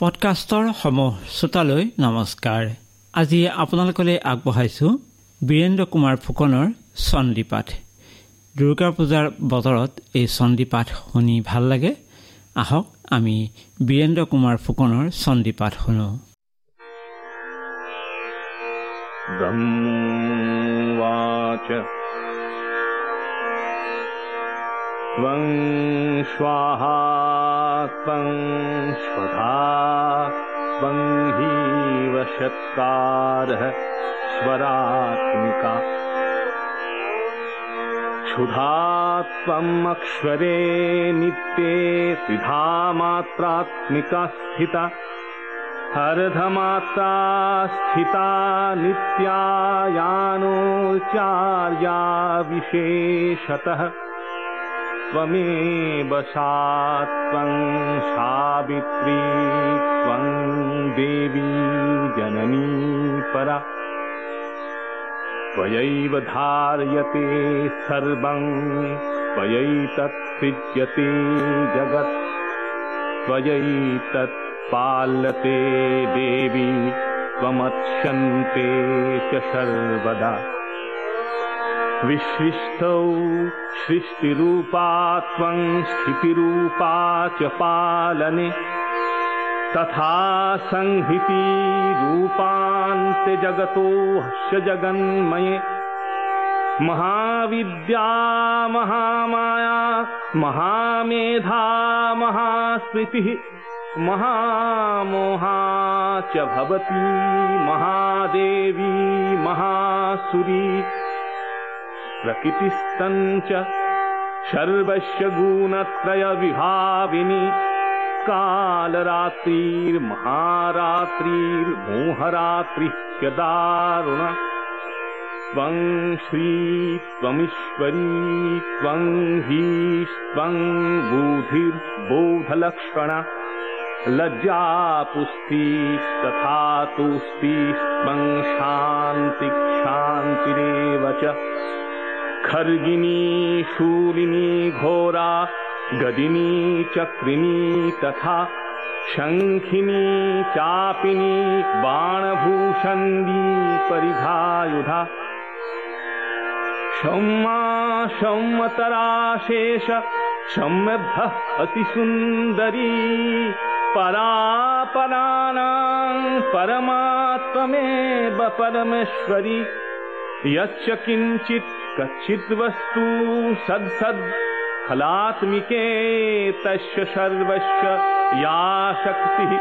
পডকাষ্টৰ সমূহ শ্ৰোতালৈ নমস্কাৰ। আজি আপোনালোকলৈ আগবঢ়াইছোঁ বীৰেন্দ্ৰ কুমাৰ ফুকনৰ চণ্ডীপাঠ। দুৰ্গা পূজাৰ বতৰত এই চণ্ডীপাঠ শুনি ভাল লাগে। আহক আমি বীৰেন্দ্ৰ কুমাৰ ফুকনৰ চণ্ডীপাঠ শুনো। স্বাহা। त्वं हीवशत्कारः स्वरात्मिका। क्षुधा त्वमक्षरे नित्ये त्रिधा मात्रात्मिका स्थिता। अर्धमात्रा स्थिता नित्यायानोच्चार्या विशेषतः त्वमेव सा त्वं सावित्री त्वं देवी जननी परा। त्वयैव धार्यते सर्वं त्वयैतत्सृज्यते जगत्। त्वयैतत् पाल्यते देवी त्वमत्स्यन्ते च सर्वदा विसृष्टौ सृष्टिरूपा त्वं स्थितिरूपा च पालने। तथा संहितिरूपान्ते जगन्मये। महाविद्या महामाया महामेधा महास्मृतिः महामोहा च भवती महादेवी महासुरी प्रकृतिस्तञ्च सर्वस्य गुणत्रयविभाविनि कालरात्रिर्महारात्रिर्मोहरात्रिह्यदारुण त्वं श्री त्वमीश्वरी त्वं हीस्त्वं बुधिर्बोधलक्षण। लज्जापुस्तिस्तथा तुस्तिस्त्वं शान्तिक्षान्तिरेव च खर्गिनी शूलिनी घोरा गदिनी चक्रिणी तथा शङ्खिनी चापिनी बाणभूषन्दी परिधायुधा शौमा शौमतराशेष शम्यभः अतिसुन्दरी परापराणां परमात्ममेव परमेश्वरी। यच्च किञ्चित् कच्चिद्वस्तु सद्सद् फलात्मिके तस्य सर्वस्य या शक्तिः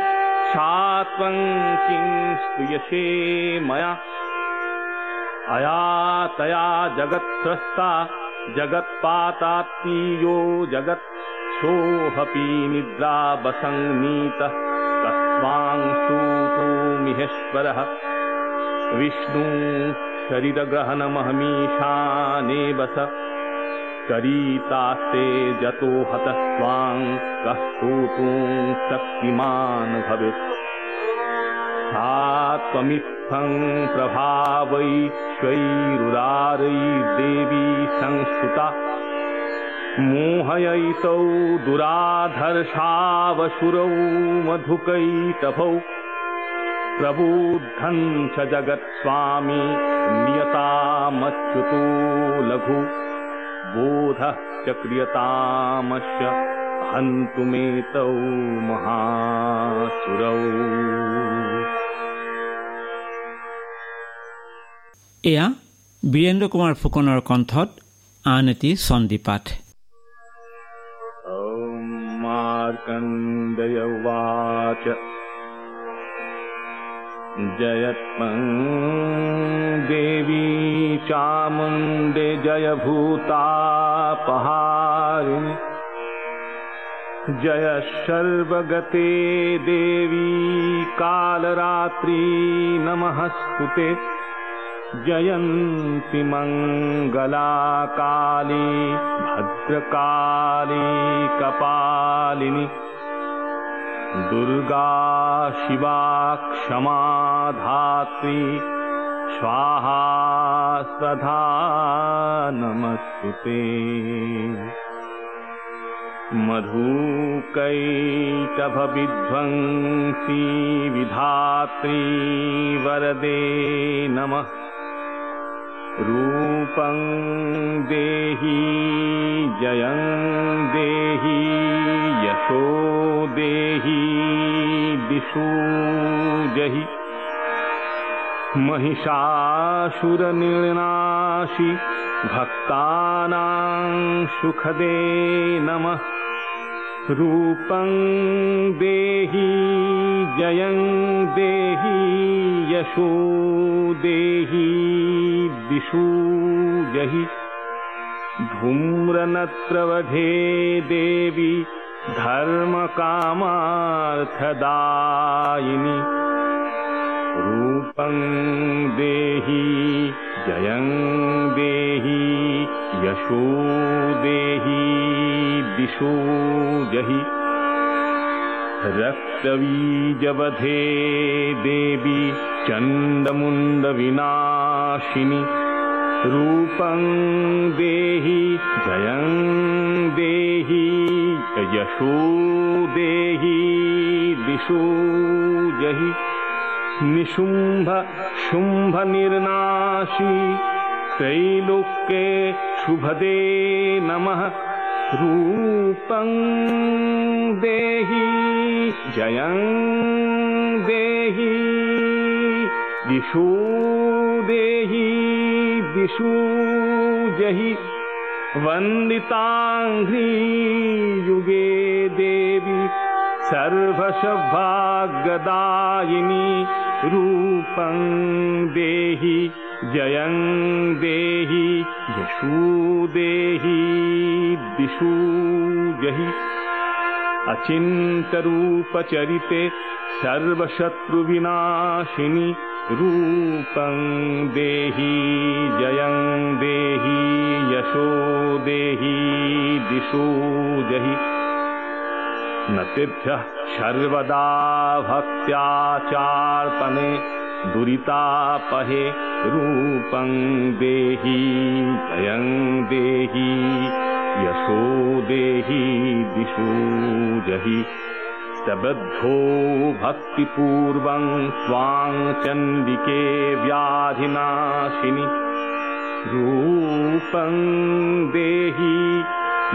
सा त्वं किं स्तूयसे मया। अया तया जगत्स्रष्टा जगत्पातात्तीयो जगत् सोऽपि निद्रा वसङ्नीतः कस्वांशूतो मिहेश्वरः। विष्णु शरीरग्रहणमहमीशाने बस करीतास्ते जतो हतस्त्वां कः स्तोतुं शक्तिमान् भवेत्। सा त्वमित्थं प्रभावैश्वैरुरारैर्देवी संस्तुता। मोहयैतौ दुराधर्षावशुरौ मधुकैटभौ प्रबुद्धं च जगत्स्वामी नियतामच्युतो लघु बोधः च क्रियतामस्य हन्तुमेतौ महासुरौ এয়া বীৰেন্দ্ৰ কুমাৰ ফুকনৰ কণ্ঠত আন এটি চণ্ডীপাঠ मार्कण्डय उवाच जयत्मं देवी चामुण्डे जयभूतापहारिणि जय सर्वगते देवी कालरात्री नमःस्तुते। जयन्ति मङ्गला काली भद्रकाली कपालिनि दुर्गा शिवा क्षमा धात्री स्वाहा स्वधा नमस्तुते मधुकैटभविध्वंसी विधात्री वरदे नमः। रूपं देहि जयं जहि महिषासुरनिर्णाशि भक्तानां सुखदे नमः। रूपं देहि जयं देहि यशो देहि दिशु जहि। धूम्रनत्रवधे देवि धर्मकामार्थदायिनि रूपं देहि जयं देहि यशो देहि दिशो जहि। रक्तबीजवधे देवी चण्डमुण्डविनाशिनि रूपं देहि जयं देहि यशो देहि दिशो जहि निशुम्भ शुम्भनिर्नाशी त्रैलोक्ये शुभदे नमः। रूपं देहि जयं देहि दिशो देहि दिशु जहि वन्दिताङ्घ्री युगे देवी सर्वशभागदायिनी रूपं देहि जयं देहि यशो देहि दिशु जहि। अचिन्तरूपचरिते सर्वशत्रुविनाशिनि रूपं देहि जयं देहि यशो देहि दिशो जहि न तेभ्यः सर्वदा भक्त्याचार्पणे दुरितापहे रूपं देहि जयं देहि यशो देहि दिशो जहि। स्तबद्धो भक्तिपूर्वं त्वां चण्डिके व्याधिनाशिनि रूपं देहि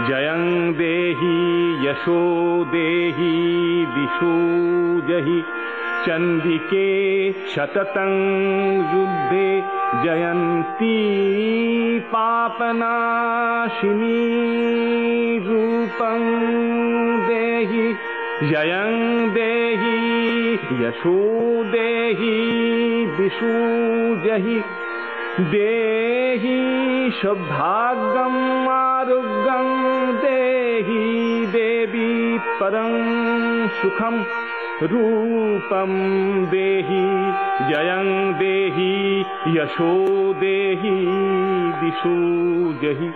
जयं देहि यशो देहि दिशो जहि चण्डिके शततं युद्धे जयन्ती पापनाशिनी रूपं देहि जयं देहि यशो देहि दिशो जहि। देहि सौभाग्यम् आरोग्यं देहि परं सुखम् रूपं देहि जयं देहि यशो देहि दिशो जहि।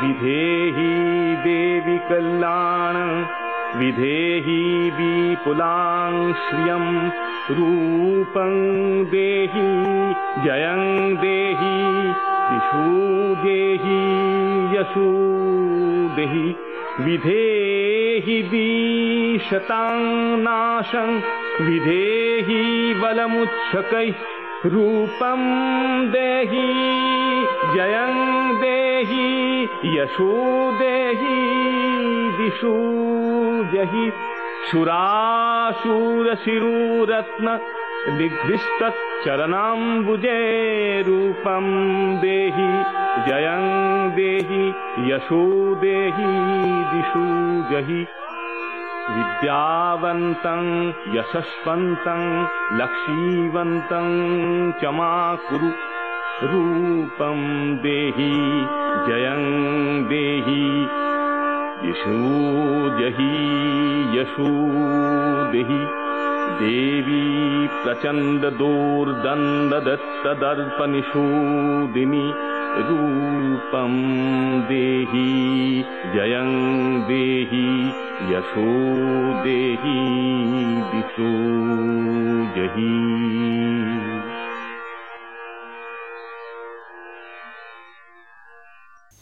विधेहि देवि कल्याण विधेहि विपुलां श्रियं देहि जयं देहि दिशो देहि यशो देहि विधेहि दिशतां नाशं विधेहि बलमुच्छकैः रूपं देहि जयं देहि यशो देहि दिशो जहि सुराशूरशिरूरत्न निघ्रिष्टच्चरणाम्बुजे रूपं देहि जयं देहि यशो देहि दिशो जहि। विद्यावन्तं यशस्वन्तं लक्ष्मीवन्तं च मा कुरु। रूपं देहि जयं देहि यशो जहि यशो देहि देवी प्रचण्डदोर्दण्डदत्तदर्पनिषूदिनि रूपं देहि जयं देहि यशो देहि दिशो जहि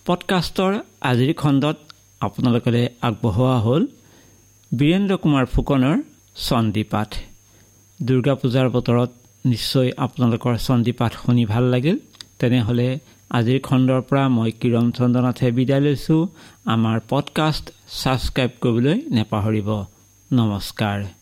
পডকাষ্টৰ আজিৰ খণ্ডত আপোনালোকলৈ আগবঢ়োৱা হ'ল বীৰেন্দ্ৰ কুমাৰ ফুকনৰ চন্দী পাঠ দুৰ্গা পূজাৰ বতৰত নিশ্চয় আপোনালোকৰ চন্দী পাঠ শুনি ভাল লাগিল। তেনেহ'লে আজিৰ খণ্ডৰ পৰা মই কিৰণ চন্দ্ৰনাথে বিদায় লৈছোঁ। আমাৰ পডকাষ্ট ছাবস্ক্ৰাইব কৰিবলৈ নেপাহৰিব। নমস্কাৰ।